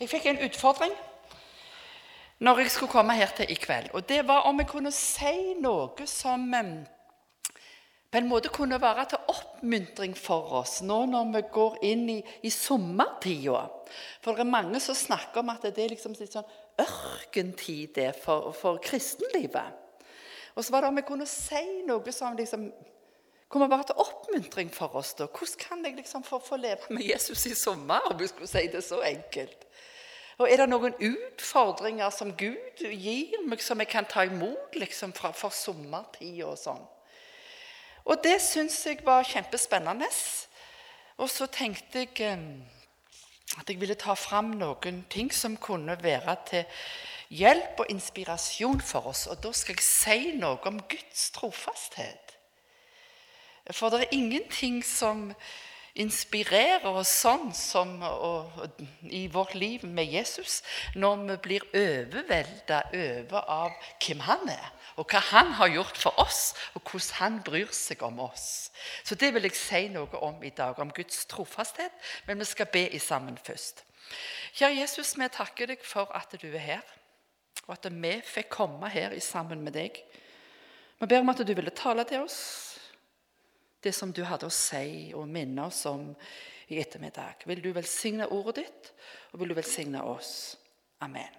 Jeg fikk en utfordring når jeg skulle komme her til i kveld. Og det var om jeg kunne si noe som eh, på en måte kunne være til oppmuntring for oss nå når vi går inn i, i sommertida. For det er mange som snakker om at det er liksom litt sånn ørkentid det for, for kristenlivet. Og så var det om jeg kunne si noe som liksom kunne være til oppmuntring for oss. da. Hvordan kan jeg liksom få, få leve med Jesus i sommer, om jeg skulle si det så enkelt? Og Er det noen utfordringer som Gud gir meg, som jeg kan ta imot liksom, fra, for sommertida og sånn? Og det syns jeg var kjempespennende. Og så tenkte jeg at jeg ville ta fram noen ting som kunne være til hjelp og inspirasjon for oss. Og da skal jeg si noe om Guds trofasthet. For det er ingenting som inspirerer oss sånn som og, og, i vårt liv med Jesus når vi blir overvelda over av hvem han er, og hva han har gjort for oss, og hvordan han bryr seg om oss. Så det vil jeg si noe om i dag, om Guds trofasthet. Men vi skal be i sammen først. Kjære Jesus, vi takker deg for at du er her, og at vi fikk komme her sammen med deg. Vi ber om at du ville tale til oss det som du hadde å si og minne oss om i ettermiddag. Vil du velsigne ordet ditt, og vil du velsigne oss. Amen.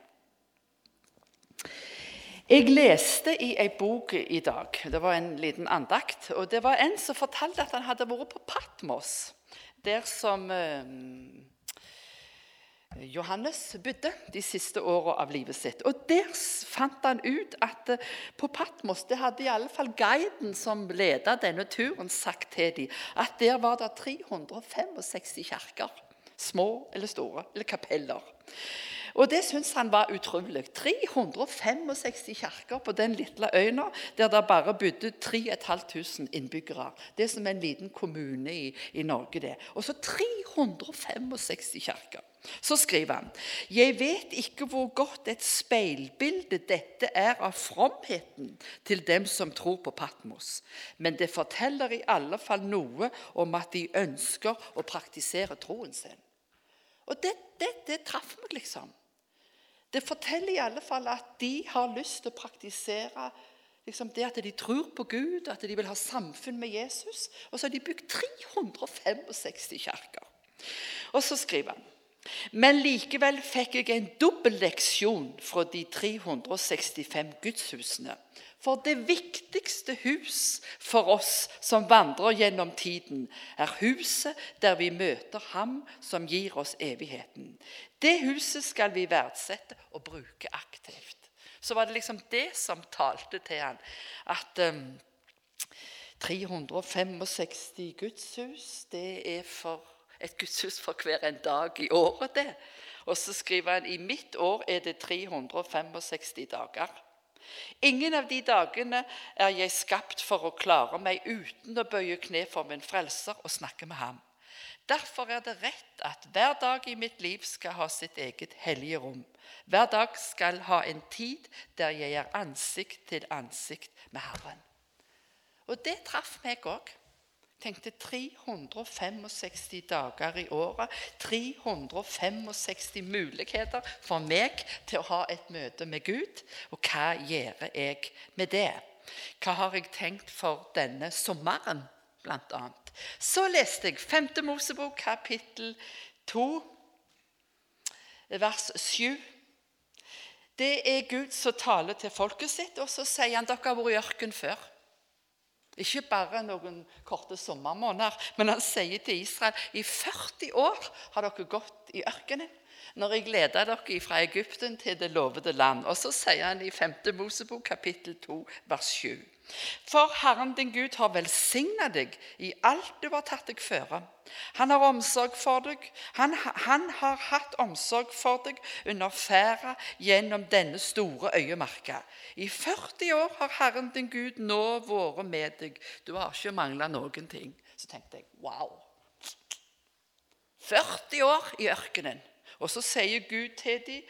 Jeg leste i ei bok i dag, det var en liten andakt, og det var en som fortalte at han hadde vært på Patmos, der som eh, Johannes bodde de siste åra av livet sitt. Og Der fant han ut at eh, på Patmos det hadde i alle fall guiden som ledet denne turen, sagt til dem at der var det 365 kirker. Små eller store, eller kapeller. Og Det syntes han var utrolig. 365 kirker på den lille øya der det bare bodde 3500 innbyggere. Det er som en liten kommune i, i Norge. det. Og så 365 kirker. Så skriver han Jeg vet ikke hvor godt et speilbilde dette er av fromheten til dem som tror på Patmos, men det forteller i alle fall noe om at de ønsker å praktisere troen sin. Og det, det, det traff meg, liksom. Det forteller i alle fall at de har lyst til å praktisere liksom det at de tror på Gud, at de vil ha samfunn med Jesus. Og så har de bygd 365 kirker. Og så skriver han men likevel fikk jeg en dobbel leksjon fra de 365 gudshusene. For det viktigste hus for oss som vandrer gjennom tiden, er huset der vi møter Ham som gir oss evigheten. Det huset skal vi verdsette og bruke aktivt. Så var det liksom det som talte til han, at um, 365 gudshus, det er for et gudshus for hver en dag i året. det. Og så skriver han i mitt år er det 365 dager. Ingen av de dagene er jeg skapt for å klare meg uten å bøye kne for min frelser og snakke med ham. Derfor er det rett at hver dag i mitt liv skal ha sitt eget hellige rom. Hver dag skal ha en tid der jeg er ansikt til ansikt med Herren. Og det traff meg òg tenkte 365 dager i året. 365 muligheter for meg til å ha et møte med Gud. Og hva gjør jeg med det? Hva har jeg tenkt for denne sommeren, blant annet? Så leste jeg 5. Mosebok, kapittel 2, vers 7. Det er Gud som taler til folket sitt, og så sier han dere har vært i ørken før. Ikke bare noen korte sommermåneder, men han sier til Israel i 40 år har dere gått i ørkenen når jeg leder dere fra Egypten til det lovede land. Og så sier han i 5. Mosebok kapittel 2 vers 7. For Herren din Gud har velsigna deg i alt du har tatt deg føre. Han har omsorg for deg. Han, han har hatt omsorg for deg under ferda gjennom denne store øyemarka. I 40 år har Herren din Gud nå vært med deg. Du har ikke mangla noen ting. Så tenkte jeg wow. 40 år i ørkenen. Og så sier Gud til dem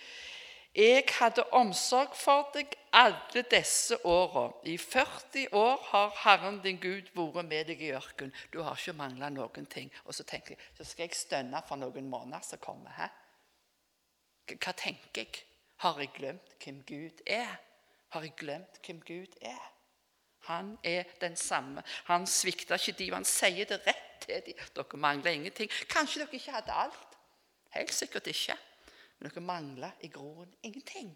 jeg hadde omsorg for deg alle disse åra. I 40 år har Herren din Gud vært med deg i ørkenen. Du har ikke mangla noen ting. Og så tenker jeg, så skal jeg stønne for noen måneder som kommer. Hæ? hva tenker jeg? Har jeg glemt hvem Gud er? Har jeg glemt hvem Gud er? Han er den samme. Han svikter ikke de, han sier det rett til dem. Dere mangler ingenting. Kanskje dere ikke hadde alt. Helt sikkert ikke. Men dere mangler i grunnen ingenting.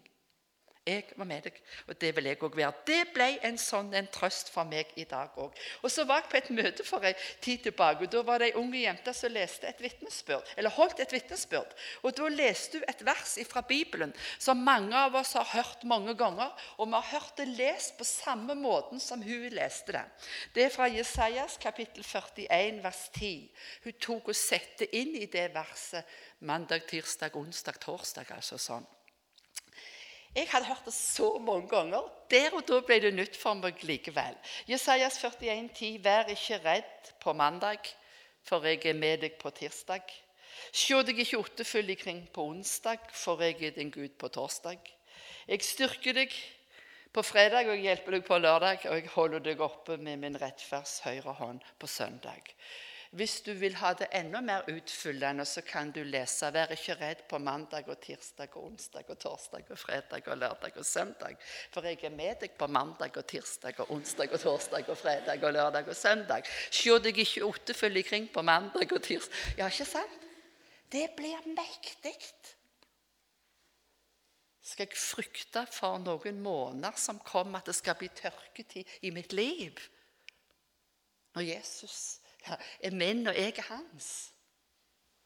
Jeg var med deg, og det vil jeg òg være. Det ble en sånn en trøst for meg i dag òg. Og så var jeg på et møte for en tid tilbake. og Da var det ei unge jente som leste et eller holdt et vitnesbyrd. Og Da leste hun et vers fra Bibelen som mange av oss har hørt mange ganger. Og vi har hørt det lest på samme måten som hun leste det. Det er fra Jesajas kapittel 41, vers 10. Hun tok og satte inn i det verset mandag, tirsdag, onsdag, torsdag. altså sånn. Jeg hadde hørt det så mange ganger. Der og da ble det nytt for meg likevel. Jesajas 41,10.: Vær ikke redd på mandag, for jeg er med deg på tirsdag. Se deg ikke ottefull ikring på onsdag, for jeg er din Gud på torsdag. Jeg styrker deg på fredag, og jeg hjelper deg på lørdag, og jeg holder deg oppe med min rettferds høyre hånd på søndag. Hvis du vil ha det enda mer utfyllende, så kan du lese 'Vær ikke redd på mandag og tirsdag og onsdag og torsdag og fredag og lørdag og søndag'. For jeg er med deg på mandag og tirsdag og onsdag og torsdag og fredag og lørdag og søndag. Se deg ikke åttefull kring på mandag og tirsdag. Ja, ikke sant? Det blir mektig. Skal jeg frykte for noen måneder som kommer, at det skal bli tørketid i mitt liv? Når Jesus er min, og jeg er hans.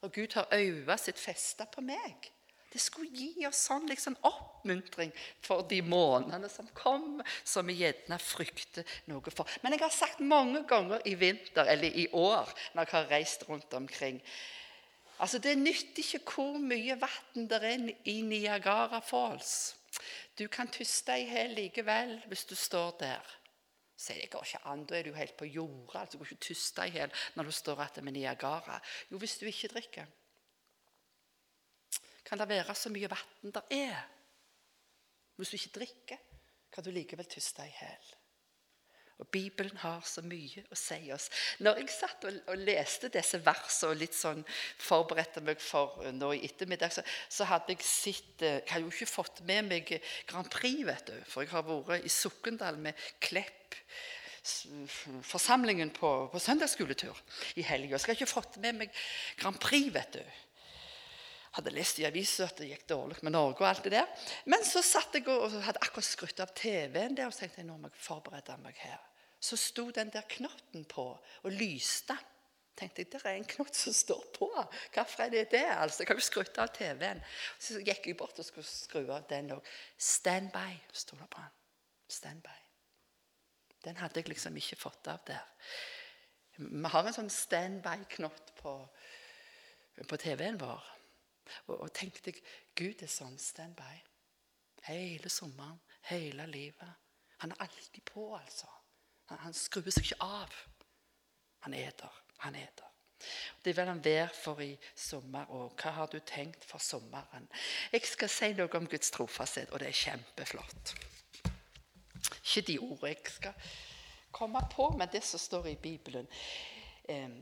Og Gud har øyet sitt festa på meg. Det skulle gi oss sånn liksom oppmuntring for de månedene som kommer, som vi gjerne frykter noe for. Men jeg har sagt mange ganger i vinter, eller i år, når jeg har reist rundt omkring Altså, Det nytter ikke hvor mye vann det er i Niagara Falls. Du kan tyste i hjel likevel hvis du står der sier det går ikke an, da er du helt på jordet. altså Du går ikke tyste i hjel når du står igjen med Niagara. Jo, hvis du ikke drikker. Kan det være så mye vann der er? Hvis du ikke drikker, kan du likevel tyste i hjel. Og Bibelen har så mye å si oss. Når jeg satt og, og leste disse versene og litt sånn forberedte meg for uh, nå i ettermiddag, så, så hadde jeg sett uh, Jeg har jo ikke fått med meg Grand Prix, vet du. For jeg har vært i Sokndal med Klepp forsamlingen på, på søndagsskoletur i helga. Har ikke fått med meg Grand Prix, vet du. Hadde lest i avisa at det gikk dårlig med Norge. og alt det der. Men så satt jeg og hadde akkurat skrudd av TV-en der og tenkte jeg, nå må jeg forberede meg her. Så sto den der knotten på og lyste. tenkte jeg, Der er en knott som står på. Hvorfor er det det? altså? Jeg kan jo skru av TV-en. Så gikk jeg bort og skulle skru av den òg. Standby, sto det på den. Standby. Den hadde jeg liksom ikke fått av der. Vi har en sånn standby-knott på, på TV-en vår. Og, og tenkte jeg Gud er sånn standby. Hele sommeren, hele livet. Han er alltid på, altså. Han, han skrur seg ikke av. Han er der. Han er der. Det vil han være for i sommer òg. Hva har du tenkt for sommeren? Jeg skal si noe om Guds trofasthet, og det er kjempeflott. Ikke de ordene jeg skal komme på, men det som står i Bibelen.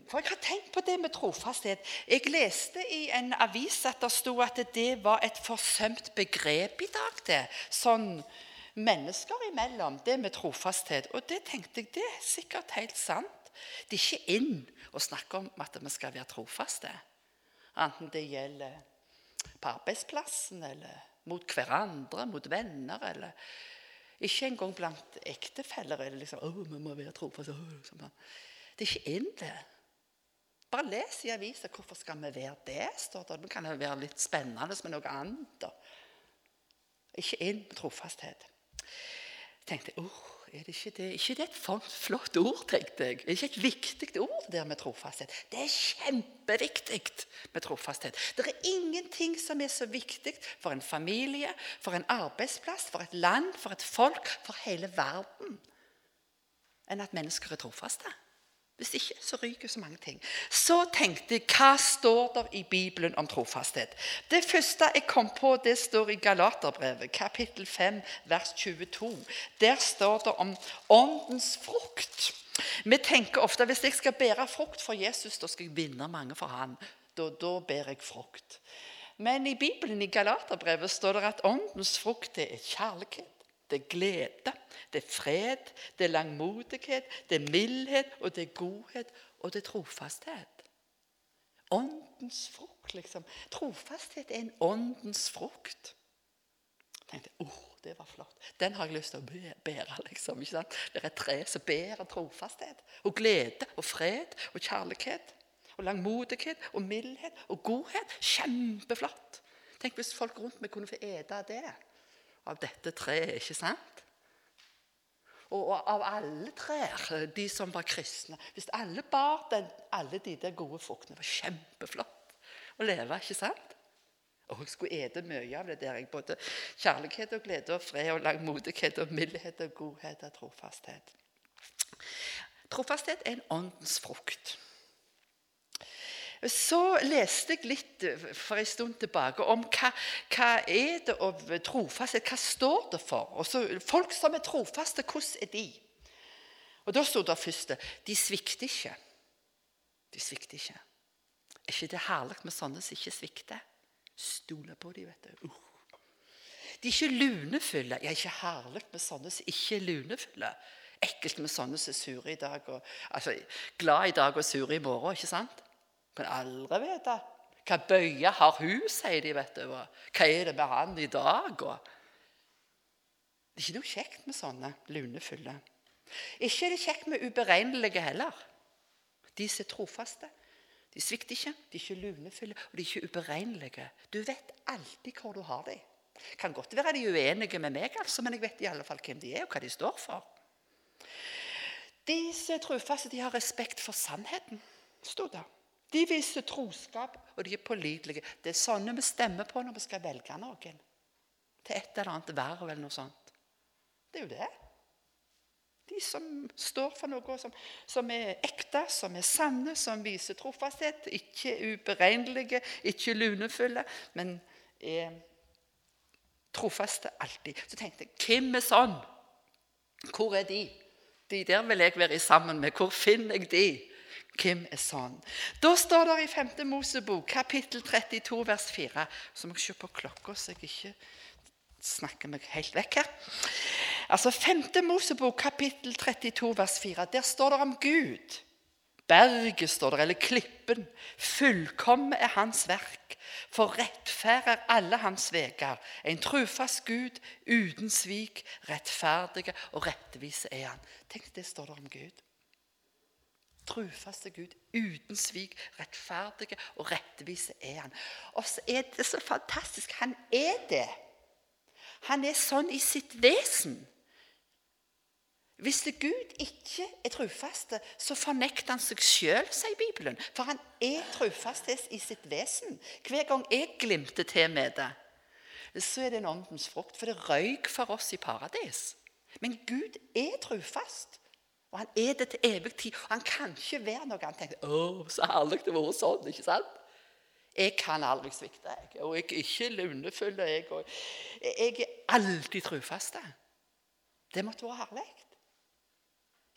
For jeg har tenkt på det med trofasthet. Jeg leste i en avis at det sto at det var et forsømt begrep i dag. det, Sånn mennesker imellom, det med trofasthet. Og det tenkte jeg, det er sikkert helt sant. Det er ikke inn å snakke om at vi skal være trofaste. Enten det gjelder på arbeidsplassen, eller mot hverandre, mot venner, eller ikke engang blant ektefeller er det liksom 'Å, vi må være trofaste.' Sånn. Det er ikke inn, det. Bare les i avisa. Hvorfor skal vi være det? står det. Det kan være litt spennende med noe annet. Ikke inn med trofasthet. Jeg tenkte oh, er det ikke det? ikke det et flott ord, tenkte jeg. Er det ikke et viktig ord det med trofasthet? Det er kjempeviktig med trofasthet. Det er ingenting som er så viktig for en familie, for en arbeidsplass, for et land, for et folk, for hele verden, enn at mennesker er trofaste. Hvis ikke, så ryker så mange ting. Så tenkte jeg hva står der i Bibelen om trofasthet? Det første jeg kom på, det står i Galaterbrevet, kapittel 5, vers 22. Der står det om åndens frukt. Vi tenker ofte hvis jeg skal bære frukt for Jesus, da skal jeg vinne mange for han. Da, da bærer jeg frukt. Men i Bibelen, i Galaterbrevet, står det at åndens frukt er kjærlighet, det er glede, det er fred, det er langmodighet, det er mildhet, og det er godhet, og det er trofasthet. Åndens frukt, liksom. Trofasthet er en åndens frukt. Jeg tenkte, oh, det var flott. Den har jeg lyst til å bære. liksom, ikke sant? Det er et tre som bærer trofasthet og glede og fred og kjærlighet. Og langmodighet og mildhet og godhet. Kjempeflott. Tenk hvis folk rundt meg kunne få ete det. Av dette treet, ikke sant? Og av alle trær, de som var kristne Hvis alle bar den, alle de der gode fruktene, var kjempeflott å leve. ikke sant? Og jeg skulle ete mye av det der. Både kjærlighet og glede og fred og langmodighet og mildhet og godhet og trofasthet. Trofasthet er en åndens frukt. Så leste jeg litt for en stund tilbake om hva, hva er det av trofasthet Hva står det for? Og så, folk som er trofaste, hvordan er de? Og Da sto det først de svikter ikke. De svikter ikke. Er ikke det herlig med sånne som ikke svikter? Stoler på dem, vet du. Uh. De er ikke lunefulle. Ja, ikke herlig med sånne som ikke er lunefulle. Ekkelt med sånne som er sure i dag. Og, altså, glad i dag og sure i morgen. ikke sant? Kan aldri vite. Hva bøye har hun, sier de. vet du. Hva er det med han i dag? Og det er ikke noe kjekt med sånne lunefulle. Ikke er det kjekt med uberegnelige heller. De som er trofaste. De svikter ikke, de er ikke lunefulle og de er ikke uberegnelige. Du vet alltid hvor du har dem. Kan godt være de uenige med meg, altså, men jeg vet i alle fall hvem de er og hva de står for. De som er trofaste, de har respekt for sannheten, sto det. De viser troskap, og de er pålitelige. Det er sånne vi stemmer på når vi skal velge noen. Til et eller annet verv eller noe sånt. Det er jo det. De som står for noe som, som er ekte, som er sanne, som viser trofasthet. Ikke uberegnelige, ikke lunefulle, men er trofaste alltid. Så tenkte jeg hvem er sånn? Hvor er de? De der vil jeg være sammen med. Hvor finner jeg de? Hvem er sånn? Da står det i 5. Mosebok, kapittel 32, vers 4 Så må jeg se på klokka, så jeg ikke snakker meg helt vekk her. Altså 5. Mosebok, kapittel 32, vers 4. Der står det om Gud. Berget, står det, eller klippen. Fullkomme er hans verk. For rettferd er alle hans veger. En trufast Gud uten svik. Rettferdige og rettvise er han. Tenk, det står det om Gud trufaste Gud, uten svik, rettferdige og rettvise er han. Og så er det så fantastisk. Han er det. Han er sånn i sitt vesen. Hvis Gud ikke er trufaste, så fornekter han seg sjøl, sier Bibelen. For han er trufasthet i sitt vesen. Hver gang jeg glimter til med det, så er det en åndens frukt. For det røyk for oss i paradis. Men Gud er trufast. Og han er det til evig tid. Og han kan ikke være noe han tenker, å, så herlig det var sånn, ikke sant? Jeg kan aldri svikte, jeg. Og jeg er ikke lunefull. Jeg, jeg er alltid trufast. Det måtte være herlig.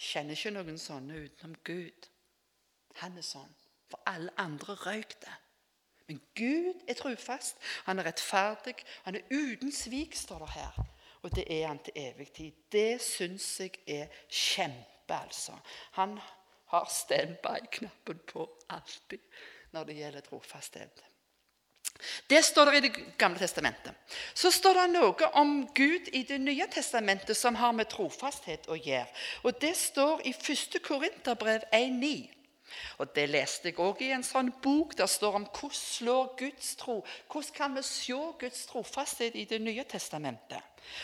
Kjenner ikke noen sånne utenom Gud. Han er sånn. For alle andre røyk det. Men Gud er trufast. Han er rettferdig. Han er uten svik, står det her. Og det er han til evig tid. Det syns jeg er kjempe kjempe, altså. Han har standby-knappen på alltid når det gjelder trofasthet. Det står det i Det gamle testamentet. Så står det noe om Gud i Det nye testamentet som har med trofasthet å gjøre. Og Det står i 1. Korinterbrev 1,9. Og Det leste jeg òg i en sånn bok. Der står om hvordan slår Guds tro Hvordan kan vi se Guds trofasthet i Det nye testamentet?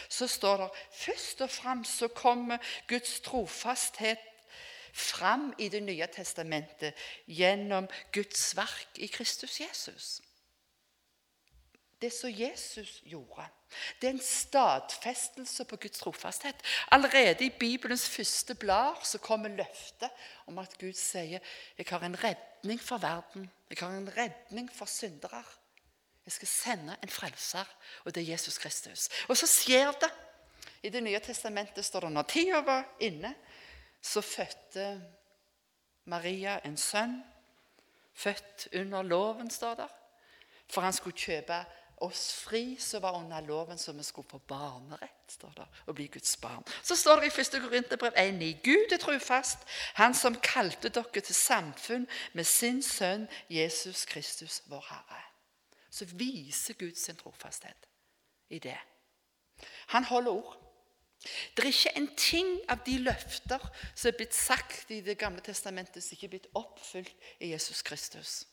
Så står det først og fremst så kommer Guds trofasthet fram i Det nye testamentet gjennom Guds verk i Kristus Jesus. Det som Jesus gjorde. Det er en stadfestelse på Guds trofasthet. Allerede i Bibelens første blad så kommer løftet om at Gud sier jeg har en redning for verden. Jeg har en redning for syndere. Jeg skal sende en frelser, og det er Jesus Kristus. Og så skjer det. I Det nye testamentet står det når tida var inne, så fødte Maria en sønn. Født under loven, står det. For han skulle kjøpe oss fri som var under loven, så vi skulle få barnerett. står det, og bli Guds barn. Så står det i 1. Korinterbrev 1,9.: Gud er trufast, Han som kalte dere til samfunn med sin sønn Jesus Kristus, vår Herre. Så viser Gud sin trofasthet i det. Han holder ord. Det er ikke en ting av de løfter som er blitt sagt i Det gamle testamentet, som ikke er blitt oppfylt i Jesus Kristus.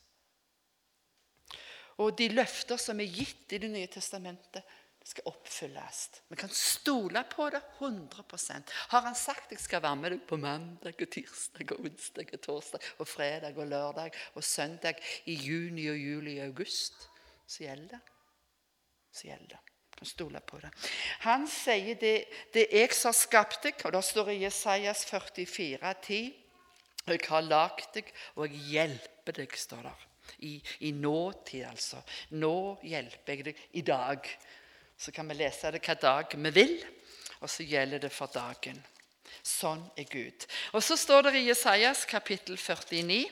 Og de løfter som er gitt i Det nye testamentet, skal oppfylles. Vi kan stole på det 100 Har han sagt jeg skal være med deg på mandag og tirsdag og onsdag og torsdag og fredag og lørdag og søndag i juni og juli og august, så gjelder det. Så gjelder det. Kan stole på det. Han sier det, det jeg som har skapt deg, og da står det i Jesajas 44, 10. Jeg har lagd deg, og jeg hjelper deg, står der. I, I, nåtid, altså. Nå hjelper jeg deg i dag. Så kan vi lese det hva dag vi vil, og så gjelder det for dagen. Sånn er Gud. Og så står det i Jesajas kapittel 49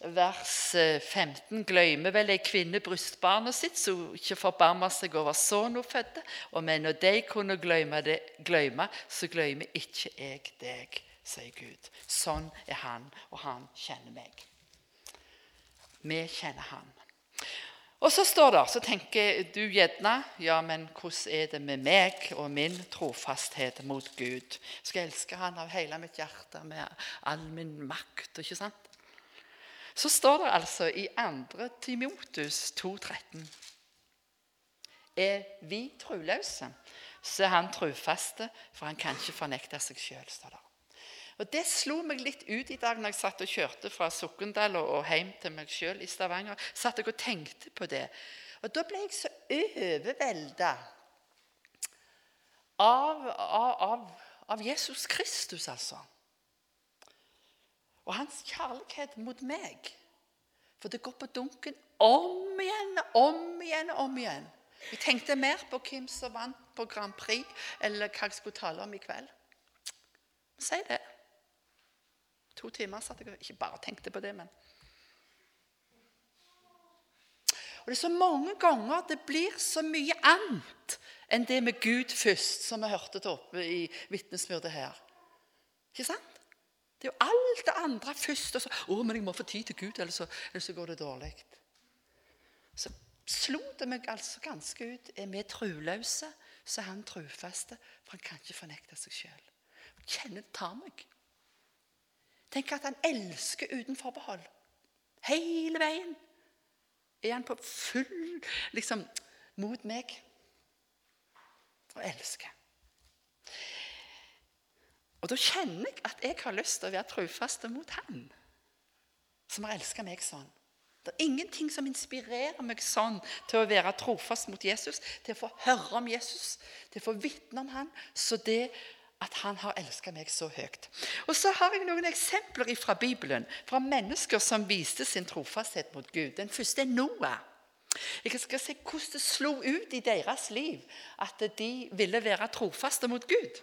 vers 15 eh, glemmer vel ei kvinne brystbarnet sitt, som ikke forbarmer seg over sønnen hun fødte. Og men når de kunne glemme, det, glemme, så glemmer ikke jeg deg, sier Gud. Sånn er han, og han kjenner meg. Vi kjenner han. Og så står det, så tenker du gjerne ja, men hvordan er det med meg og min trofasthet mot Gud? Skal jeg elske Han av hele mitt hjerte med all min makt? ikke sant? så står det altså i 2. Timotus 2,13 Er vi troløse, så er han trufaste, for han kan ikke fornekte seg sjøl, står det. Og Det slo meg litt ut i dag når jeg satt og kjørte fra Sokndal og hjem til meg sjøl i Stavanger. satt jeg og tenkte på det. Og Da ble jeg så overvelda av, av, av, Jesus Kristus, altså og hans kjærlighet mot meg. For det går på dunken om igjen om igjen om igjen. Jeg tenkte mer på hvem som vant på Grand Prix, eller hva jeg skulle tale om i kveld. Si det. To timer satt jeg og ikke bare tenkte på det, men Og Det er så mange ganger det blir så mye annet enn det med Gud først, som vi hørte til oppe i vitnesbyrdet her. Ikke sant? Det er jo alt det andre først. Og så, 'Å, men jeg må få tid til Gud, ellers så, ellers så går det dårlig.' Så slo det meg altså ganske ut. Er vi troløse, så er han trufaste, for han kan ikke fornekte seg sjøl. Kjenner det tar meg. Tenk at han elsker uten forbehold. Hele veien er han på full liksom, mot meg og elsker. Og da kjenner jeg at jeg har lyst til å være trofast mot Han som har elska meg sånn. Det er ingenting som inspirerer meg sånn til å være trofast mot Jesus, til å få høre om Jesus, til å få vitne om han, så det at han har elska meg så høyt. Og Så har jeg noen eksempler fra Bibelen, fra mennesker som viste sin trofasthet mot Gud. Den første er Noah. Jeg skal se hvordan det slo ut i deres liv at de ville være trofaste mot Gud.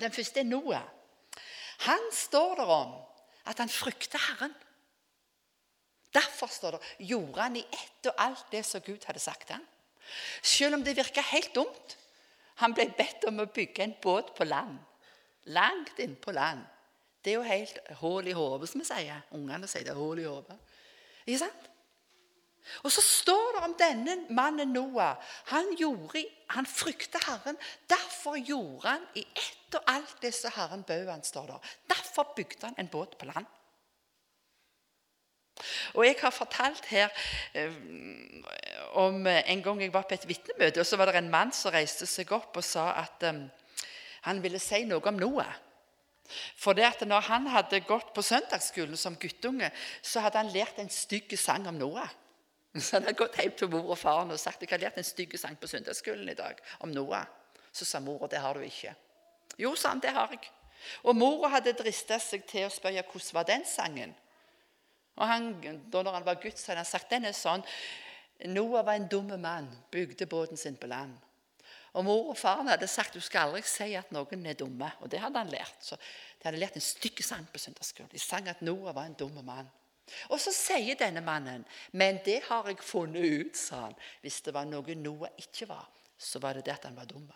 Den første er Noah. Han står der om at han frykter Herren. Derfor står det, gjorde han i ett og alt det som Gud hadde sagt ham. Selv om det virka helt dumt. Han ble bedt om å bygge en båt på land. Langt inn på land. Det er jo helt hull i hodet, som vi sier. Ungene sier det er hull i hodet. Ikke sant? Og så står det om denne mannen Noah. Han, gjorde, han frykta Herren. Derfor gjorde han i ett og alt det som Herren bød han, står der. Derfor bygde han en båt på land. Og Jeg har fortalt her eh, om en gang jeg var på et vitnemøte, og så var det en mann som reiste seg opp og sa at eh, han ville si noe om Noah. For det at når han hadde gått på søndagsskolen som guttunge, så hadde han lært en stygg sang om Noah. Så han hadde gått hjem til mor og faren og sagt jeg har lært en stygg sang på søndagsskolen i dag om Noah. Så sa mora det har du ikke. Jo, sa han, det har jeg. Og mora hadde drista seg til å spørre hvordan var den sangen. Og han, da når han var gutt, så hadde han sagt den er sånn Noah var en dum mann, bygde båten sin på land. Og Mor og faren hadde sagt du skal aldri si at noen er dumme. Og det hadde han lært. Så De hadde lært en stygg sang på søndagsskolen. De sang at Noah var en dum mann. Og så sier denne mannen, 'Men det har jeg funnet ut', sa han. Hvis det var noe Noah ikke var, så var det det at han var dum.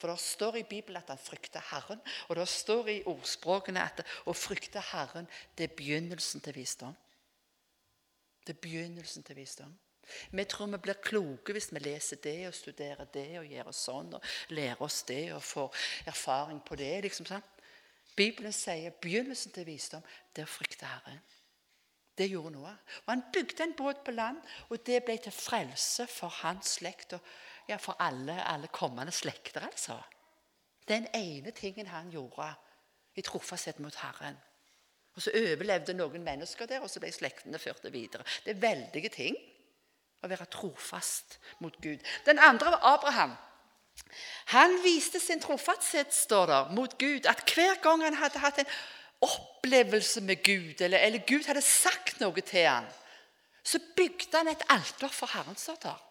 For det står i Bibelen at han frykter Herren, og det står i ordspråkene at å frykte Herren det er begynnelsen til visdom. Det er begynnelsen til visdom. Vi tror vi blir kloke hvis vi leser det og studerer det og gjør oss sånn og lærer oss det og får erfaring på det. liksom sant? Bibelen sier begynnelsen til visdom det er å frykte Herren. Det gjorde Noah. Og Han bygde en båt på land, og det ble til frelse for hans slekt og ja, for alle, alle kommende slekter. altså. Den ene tingen han gjorde i trofasthet mot Herren. Og Så overlevde noen mennesker der, og så ble slektene ført videre. Det er veldige ting å være trofast mot Gud. Den andre var Abraham. Han viste sin trofasthet, står der, mot Gud. At hver gang han hadde hatt en opplevelse med Gud, eller, eller Gud hadde sagt noe til ham, så bygde han et alter for Herren. står der.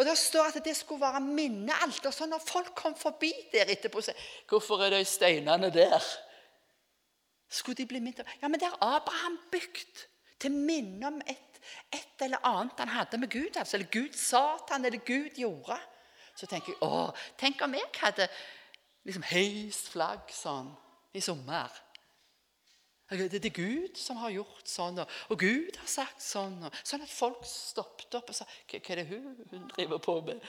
Og Det står at det skulle være minnealter. Så når folk kom forbi der etterpå så, 'Hvorfor er de steinene der?' Skulle de bli minnet Ja, men det har Abraham bygd til minne om et, et, eller annet han hadde med Gud. Altså, eller Gud sa til han, eller Gud gjorde. Så tenker jeg å, tenk om jeg hadde liksom heist flagg sånn i sommer. Det er Gud som har gjort sånn, og Gud har sagt sånn. Sånn at folk stoppet opp og sa Hva er det hun, driver på med?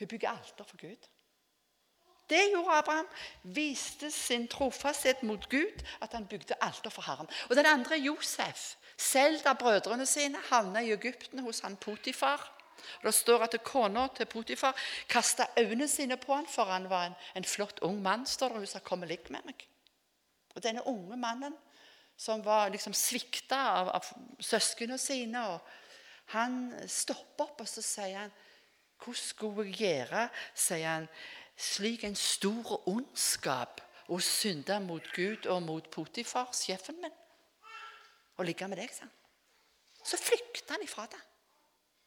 Hun bygger alter for Gud. Det gjorde Abraham. Viste sin trofasthet mot Gud, at han bygde alter for Herren. Og Den andre Josef, selv da brødrene sine havna i Egypten hos han Potifar. Og Det står at kona til Potifar kasta øynene sine på han, for han var en, en flott ung mann. står det, hun sa 'Kom og ligg med meg'. Og denne unge mannen som var liksom svikta av, av søsknene sine og Han stopper opp og så sier han, 'Hvordan skulle jeg gjøre?' sier han, 'slik en stor ondskap å synde mot Gud og mot Potifar, sjefen min, og ligge med deg', sa han. Så flykta han ifra det.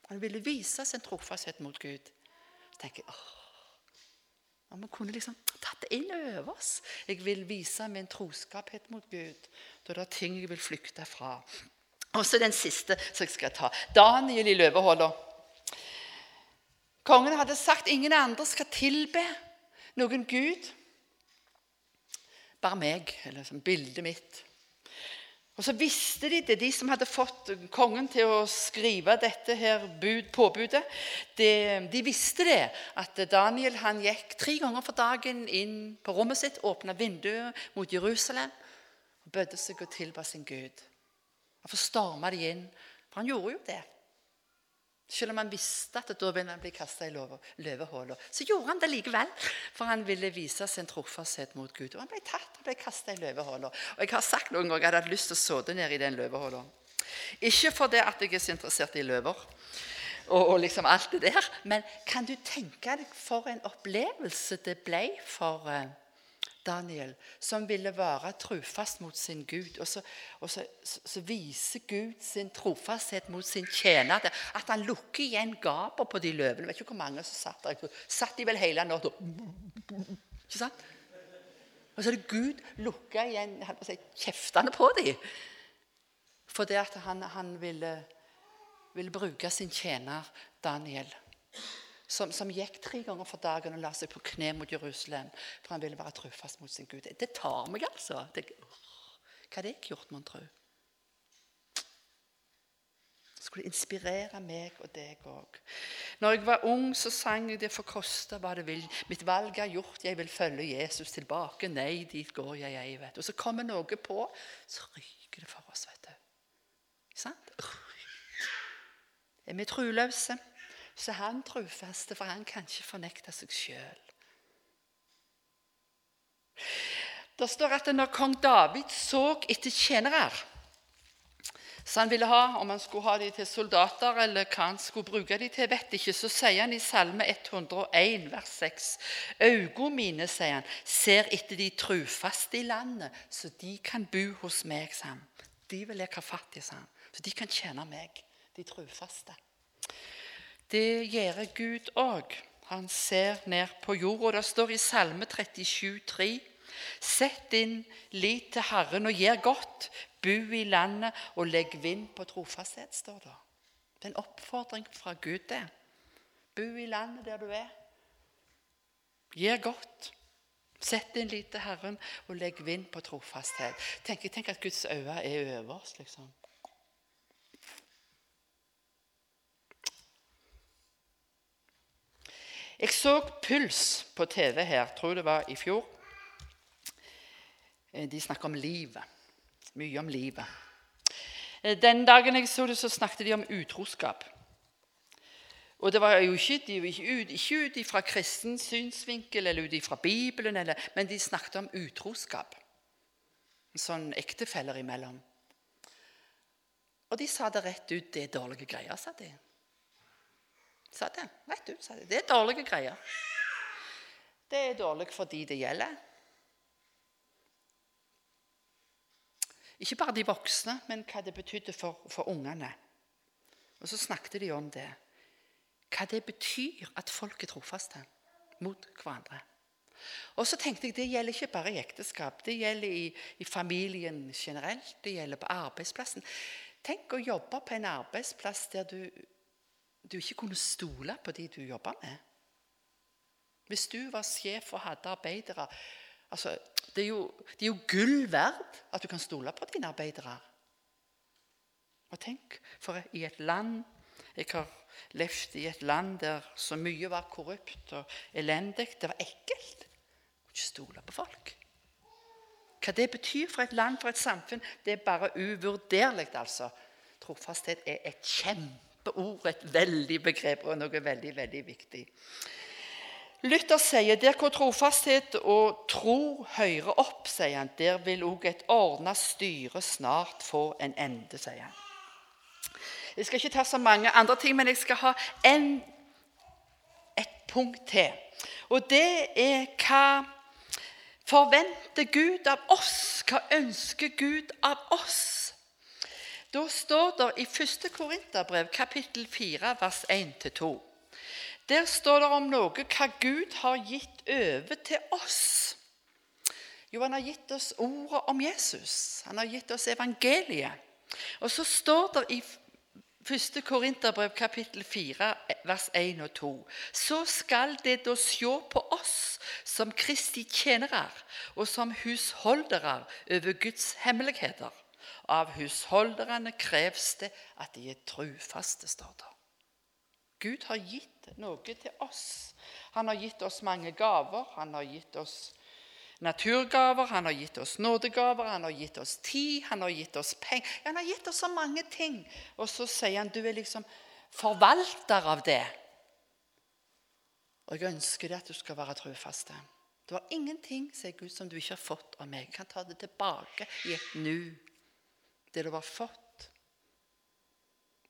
Han ville vise sin trofasthet mot Gud. Så tenker jeg, åh, om vi kunne liksom tatt det inn over oss. Jeg vil vise min troskaphet mot Gud. Da det er ting jeg vil flykte fra. Og så den siste som jeg skal ta. Daniel i løvehylla. Kongen hadde sagt ingen andre skal tilbe noen gud. Bare meg, eller som bildet mitt. Og så visste de det, de som hadde fått kongen til å skrive dette her bud, påbudet. De, de visste det, at Daniel han gikk tre ganger for dagen inn på rommet sitt, åpna vinduet mot Jerusalem og bødde seg og tilba sin Gud. Hvorfor storma de inn, for han gjorde jo det. Selv om han visste at da ville han bli kasta i løvehullet. Så gjorde han det likevel, for han ville vise sin trofasthet mot Gud. Og han ble tatt og ble kasta i løvehullet. Og jeg har sagt noen ganger at jeg hadde lyst til å sitte ned i den løvehullet. Ikke fordi at jeg er så interessert i løver, og, og, liksom alt det der, men kan du tenke deg for en opplevelse det ble for uh, Daniel, som ville være trofast mot sin Gud. Og så, og så, så viser Gud sin trofasthet mot sin tjener. At han lukker igjen gapet på de løvene. Vet ikke hvor mange som satt der. Satt de vel hele natta Ikke sant? Og så er det Gud lukka igjen si, kjeftene på dem. Fordi at han, han ville, ville bruke sin tjener Daniel som, som, gikk tre ganger for dagen og la seg på kne mot Jerusalem. For han ville være trufast mot sin Gud. Det tar meg, altså. Det, hva hadde jeg gjort, mon tro? skulle inspirere meg og deg òg. Når jeg var ung, så sang jeg 'Det får koste hva det vil'. 'Mitt valg er gjort, jeg vil følge Jesus tilbake'. 'Nei, dit går jeg ei', vet Og så kommer noe på, så ryker det for oss, vet du. Sant? Er vi troløse? Så er han trofast, for han kan ikke fornekte seg sjøl. Det står at når kong David så etter tjenere så han ville ha, Om han skulle ha de til soldater eller hva han skulle bruke de til, vet ikke. Så sier han i Salme 101, vers 6.: Øynene mine, sier han, ser etter de trufaste i landet, så de kan bo hos meg. sa han. De vil jeg ha fatt i, sa han. Så de kan tjene meg, de trufaste. Det gjør Gud òg. Han ser ned på jorda. Det står i Salme 37, 37,3.: Sett din lit til Herren og gjør godt. Bu i landet og legg vind på trofasthet, står det. Det er en oppfordring fra Gud, det. Bu i landet der du er. Gjør godt. Sett din lit til Herren og legg vind på trofasthet. Tenk, tenk at Guds øyne er over oss, liksom. Jeg så Puls på TV her, tror det var i fjor. Eh, de snakker om livet. Mye om livet. Eh, den dagen jeg så det, så snakket de om utroskap. Og det var jo ikke, de, ikke, ut, ut fra kristen synsvinkel eller ut fra Bibelen, eller, men de snakket om utroskap. Sånn ektefeller imellom. Og de sa det rett ut. Det er dårlige greier, sa de. Sa det rett ut. sa de. Det er dårlige greier. Det er dårlig for de det gjelder. Ikke bare de voksne, men hva det betydde for, for ungene. Og så snakket de om det. Hva det betyr at folk er trofaste mot hverandre. Og så tenkte jeg, Det gjelder ikke bare i ekteskap. Det gjelder i, i familien generelt. Det gjelder på arbeidsplassen. Tenk å jobbe på en arbeidsplass der du, du ikke kunne stole på de du jobba med. Hvis du var sjef og hadde arbeidere altså, det, er jo, det er jo gull verdt at du kan stole på dine arbeidere. Og tenk, for i et land Jeg har levd i et land der så mye var korrupt og elendig. Det var ekkelt. å Ikke stole på folk. Hva det betyr for et land, for et samfunn, det er bare uvurderlig. altså. Trofasthet er et kjempeord, et veldig begrep og noe veldig, veldig viktig. Luther sier der hvor trofasthet og tro hører opp, sier han, der vil òg et ordna styre snart få en ende, sier han. Jeg skal ikke ta så mange andre ting, men jeg skal ha en, et punkt til. Og det er hva forventer Gud av oss? Hva ønsker Gud av oss? Da står det i 1. Korinterbrev, kapittel 4, vers 1-2. Der står det om noe hva Gud har gitt over til oss. Jo, han har gitt oss ordet om Jesus. Han har gitt oss evangeliet. Og så står det i 1. Korinterbrev kapittel 4, vers 1 og 2. Så skal det da se på oss som Kristi tjenere og som husholdere over Guds hemmeligheter. Av husholderne kreves det at de er trufaste, står det. Gud har gitt noe til oss. Han har gitt oss mange gaver. Han har gitt oss naturgaver, han har gitt oss nådegaver, han har gitt oss tid, han har gitt oss penger. Han har gitt oss så mange ting. Og så sier han du er liksom forvalter av det. Og jeg ønsker deg at du skal være trufaste. Du har ingenting sier Gud, som du ikke har fått av meg. Jeg kan ta det tilbake i et nu. Det du har fått,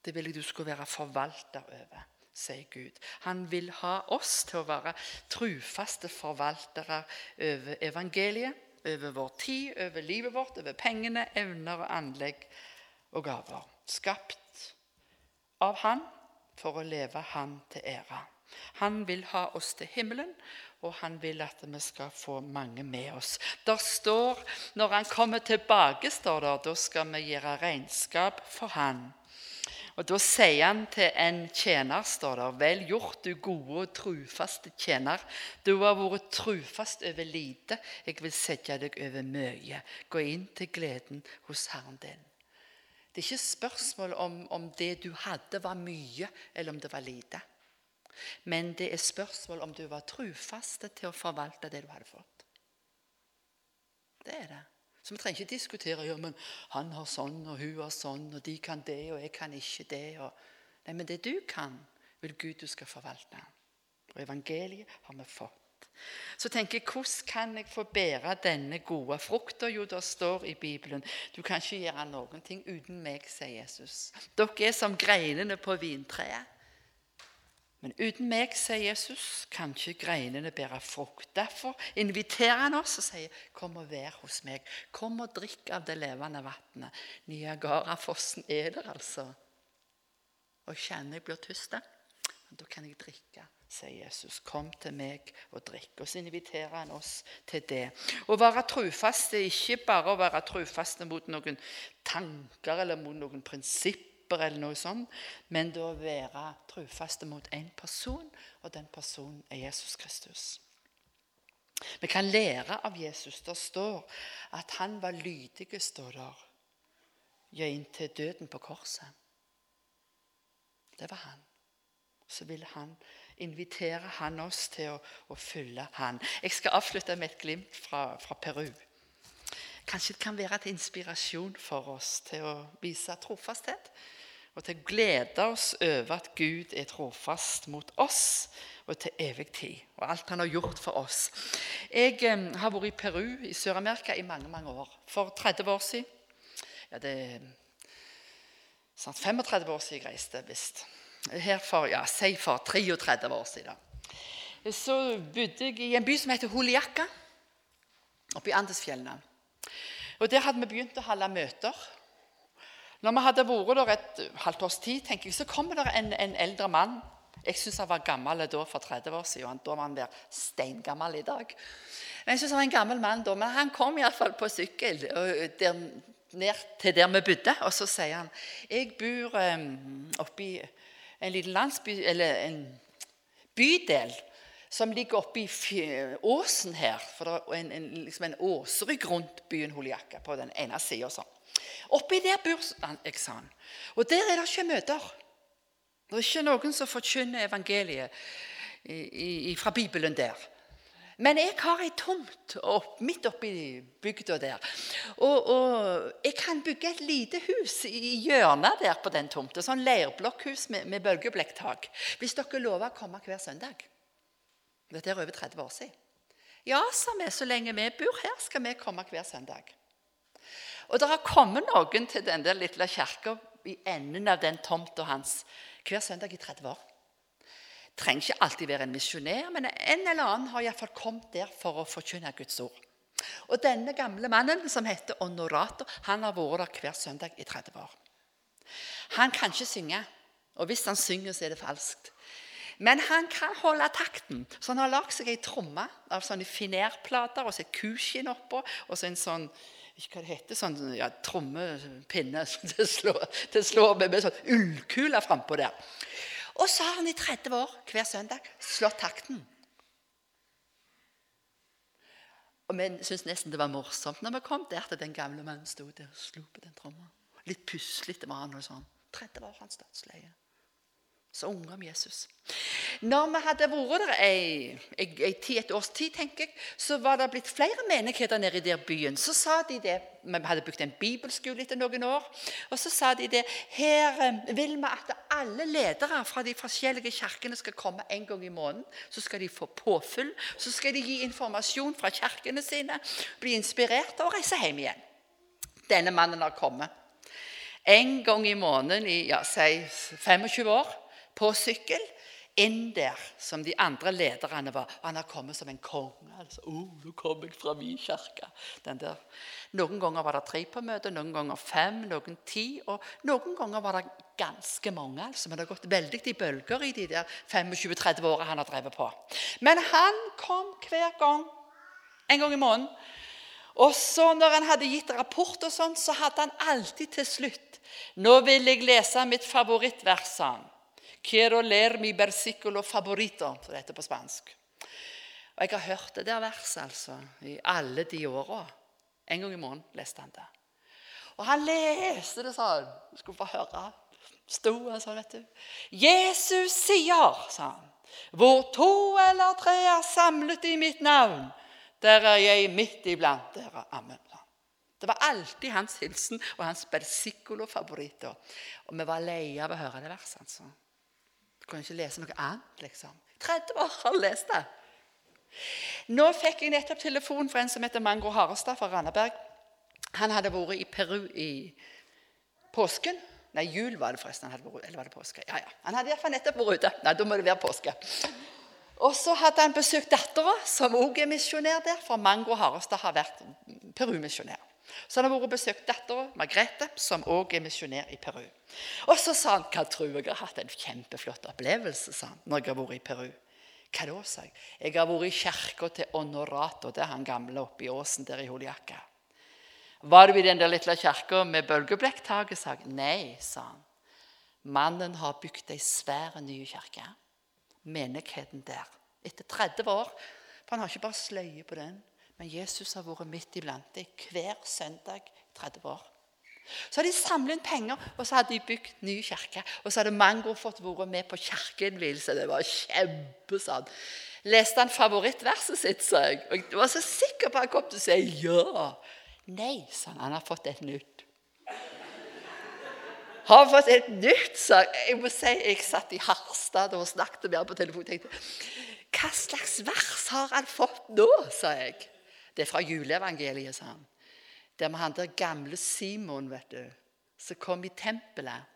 det vil jeg du skulle være forvalter over sier Gud. Han vil ha oss til å være trufaste forvaltere over evangeliet, over vår tid, over livet vårt, over pengene, evner og anlegg og gaver. Skapt av Han for å leve Han til ære. Han vil ha oss til himmelen, og han vil at vi skal få mange med oss. Der står, Når han kommer tilbake, står der, da skal vi gjøre regnskap for han. Og Da sier han til en tjener, står der, vel gjort, du gode og trufaste tjener. Du har vært trufast over lite, jeg vil sette deg over mye. Gå inn til gleden hos Herren din. Det er ikke spørsmål om, om det du hadde, var mye, eller om det var lite. Men det er spørsmål om du var trufaste til å forvalte det du hadde fått. Det er det. Så vi trenger ikke diskutere ja, men han har sånn, og hun har sånn, og de kan det, og jeg kan ikke det. Og... Nei, Men det du kan, vil Gud du skal forvalte. Og evangeliet har vi fått. Så tenker jeg, hvordan kan jeg få bære denne gode frukta? Jo, det står i Bibelen du kan ikke gjøre noen ting uten meg, sier Jesus. Dere er som greinene på vintreet. Men uten meg, sier Jesus, kan ikke greinene bære frukt. Derfor inviterer han oss og sier, 'Kom og vær hos meg. Kom og drikk av det levende vannet.' Niagarafossen er der, altså. Og kjenner jeg blir tyst. Da kan jeg drikke, sier Jesus. Kom til meg og drikk. Og så inviterer han oss til det. Å være trufast er ikke bare å være trufaste mot noen tanker eller mot noen prinsipper, eller noe sånt, men å være trufaste mot en person, og den personen er Jesus Kristus. Vi kan lære av Jesus. Det står at han var lydig, står der, ja, inntil døden på korset. Det var han. Så ville han invitere han oss til å, å følge han. Jeg skal avslutte med et glimt fra, fra Peru. Kanskje det kan være til inspirasjon for oss til å vise trofasthet. Og til å glede oss over at Gud er trofast mot oss og til evig tid. Og alt han har gjort for oss. Jeg eh, har vært i Peru i Sør-Amerika i mange mange år. For 30 år siden ja, det er snart 35 år siden jeg reiste, visst her for ja, si for 33 år siden. Så bodde jeg i en by som heter Holiaca, oppe i Andesfjellene. Og Der hadde vi begynt å holde møter. Når vi hadde vært der et halvt års tid, tenker jeg, så kommer det en, en eldre mann. Jeg syns han var gammel da for 30 år siden. Da var han der steingammel i dag. Men jeg synes han var en gammel mann da, men han kom iallfall på sykkel der, ned til der vi bodde. Og så sier han jeg bor um, oppe i en liten landsby, eller en bydel som ligger oppe i åsen her. For det er en, en, liksom en åsrygg rundt byen Holiaka på den ene sida. Sånn. Oppi der bor jeg, sa han. Og der er det ikke møter. Det er ikke noen som forkynner evangeliet i, i, fra Bibelen der. Men jeg har ei tomt opp, midt oppi bygda der. Og, og, jeg kan bygge et lite hus i hjørnet der på den tomta. Sånn leirblokkhus med, med bølgeblekktak. Hvis dere lover å komme hver søndag. Dette er over 30 år siden. Ja, sa vi, så lenge vi bor her, skal vi komme hver søndag. Og det har kommet noen til den der lille kirka i enden av den tomta hans hver søndag i 30 år trenger ikke alltid være en misjonær, men en eller annen har iallfall kommet der for å forkynne Guds ord. Og Denne gamle mannen, som heter Honorato, han har vært der hver søndag i 30 år. Han kan ikke synge, og hvis han synger, så er det falskt. Men han kan holde takten. Så han har lagd seg ei tromme av sånne finerplater og så et kuskinn oppå og så en sånn hva det heter, sånn ja, trommepinne til det slår med, med sånn ullkule frampå der. Og så har han i 30 år hver søndag slått takten. Og Vi syntes nesten det var morsomt når vi kom der til den gamle mannen sto der og slo på den tromma. Litt puslete var han. og sånn. 30 år hans dødsleie. Så unge om Jesus. Når vi hadde vært der et års tid, tenker jeg, så var det blitt flere menigheter nede i der byen. Så sa de det, Vi hadde bygd en bibelskole etter noen år. Og så sa de det Her eh, vil vi at alle ledere fra de forskjellige kirkene skal komme en gang i måneden. Så skal de få påfyll. Så skal de gi informasjon fra kirkene sine, bli inspirert og reise hjem igjen. Denne mannen har kommet. En gang i måneden i ja, si 25 år på sykkel inn der som de andre lederne var. Og han har kommet som en konge. Altså, oh, nå kom jeg fra min kirke. Noen ganger var det tre på møtet, noen ganger fem, noen ti. Og noen ganger var det ganske mange. altså, Men det har gått veldig i bølger i de der 25-30 åra han har drevet på. Men han kom hver gang. En gang i måneden. Og så når han hadde gitt rapport, og sånn, så hadde han alltid til slutt Nå vil jeg lese mitt favorittvers, sa han. Quiero leer mi versiculo favorito, som det heter på spansk. Og Jeg har hørt det der verset altså, i alle de åra. En gang i måneden leste han det. Og han leste det sånn. Du skulle få høre. Sto han sånn, vet du. Jesus sier, sa han, hvor to eller tre er samlet i mitt navn, der er jeg midt iblant dere. Amen. Det var alltid hans hilsen og hans versiculo favorito. Og vi var leie av å høre det verset. altså. Kan ikke lese noe annet, liksom. 30 år har lest det. Nå fikk jeg nettopp telefon fra en som heter Mango Harestad fra Randaberg. Han hadde vært i Peru i påsken. Nei, jul var det forresten. han hadde vært, Eller var det påske? Ja, ja. Han hadde iallfall nettopp vært ute. Nei, Da må det være påske. Og så hadde han besøkt dattera, som også er misjonær der. For Mango Harestad har vært Peru-misjonær. Så han har vært og besøkt dattera Margrethe, som òg er misjonær i Peru. Og så sa han hva tror jeg har hatt en kjempeflott opplevelse sa han, når jeg har vært i Peru. Hva da, sa jeg. Jeg har vært i kirka til Honorato. Det er han gamle oppe i åsen der i Holiakka. Var du i den der lille kirka med bølgeblekktaket? sa jeg. Nei, sa han. Mannen har bygd ei svær ny kirke. Menigheten der. Etter 30 år. For han har ikke bare sløye på den. Men Jesus har vært midt iblant dem hver søndag i 30 år. Så hadde de samlet inn penger, og så hadde de bygd ny kirke. Og så hadde Mango fått vært med på kirkeinnvielse. Det var kjempesant. Leste han favorittverset sitt, sa jeg. Og jeg var så sikker på at han kom til å si ja. Nei, sa han. Han har fått et nytt. Har fått et nytt, sa jeg. Jeg må si, jeg satt i Harstad og snakket med ham på telefon. tenkte, Hva slags vers har han fått nå, sa jeg. Det er fra juleevangeliet, sa han. Der med han der gamle Simon, vet du, som kom i tempelet.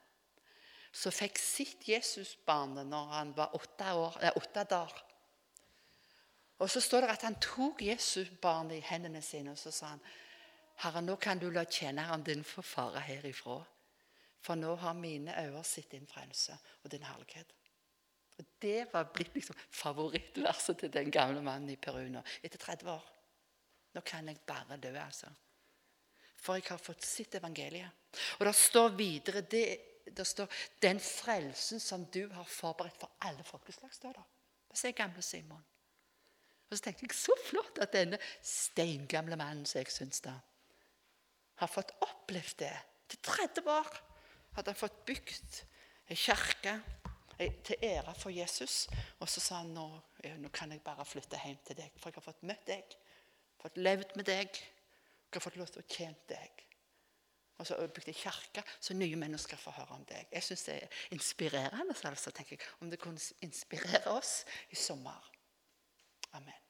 Som fikk sitt Jesusbarnet når han var åtte, år, åtte dager. Og så står det at han tok Jesusbarnet i hendene sine og så sa han, Herre, nå kan du la tjeneren din få fare herifra. For nå har mine øyne sett din frelse og din herlighet. Og Det var blitt liksom favorittverset til den gamle mannen i Peru nå, etter 30 år. Nå kan jeg bare dø, altså. For jeg har fått sitt evangeliet. Og det står videre det, det står, 'Den frelsen som du har forberedt for alle folkeslag', står det. Det sier gamle Simon. Og så tenkte jeg så flott at denne steingamle mannen som jeg syns da, har fått opplevd det. Til 30 år hadde han fått bygd ei kirke til ære for Jesus. Og så sa han nå, nå kan jeg bare flytte hjem til deg, for jeg har fått møtt deg fått levd med deg. Jeg har fått lov til å tjene deg. Og så har jeg kirke, så nye mennesker får høre om deg. Jeg syns det er inspirerende. altså, tenker jeg, Om det kunne inspirere oss i sommer. Amen.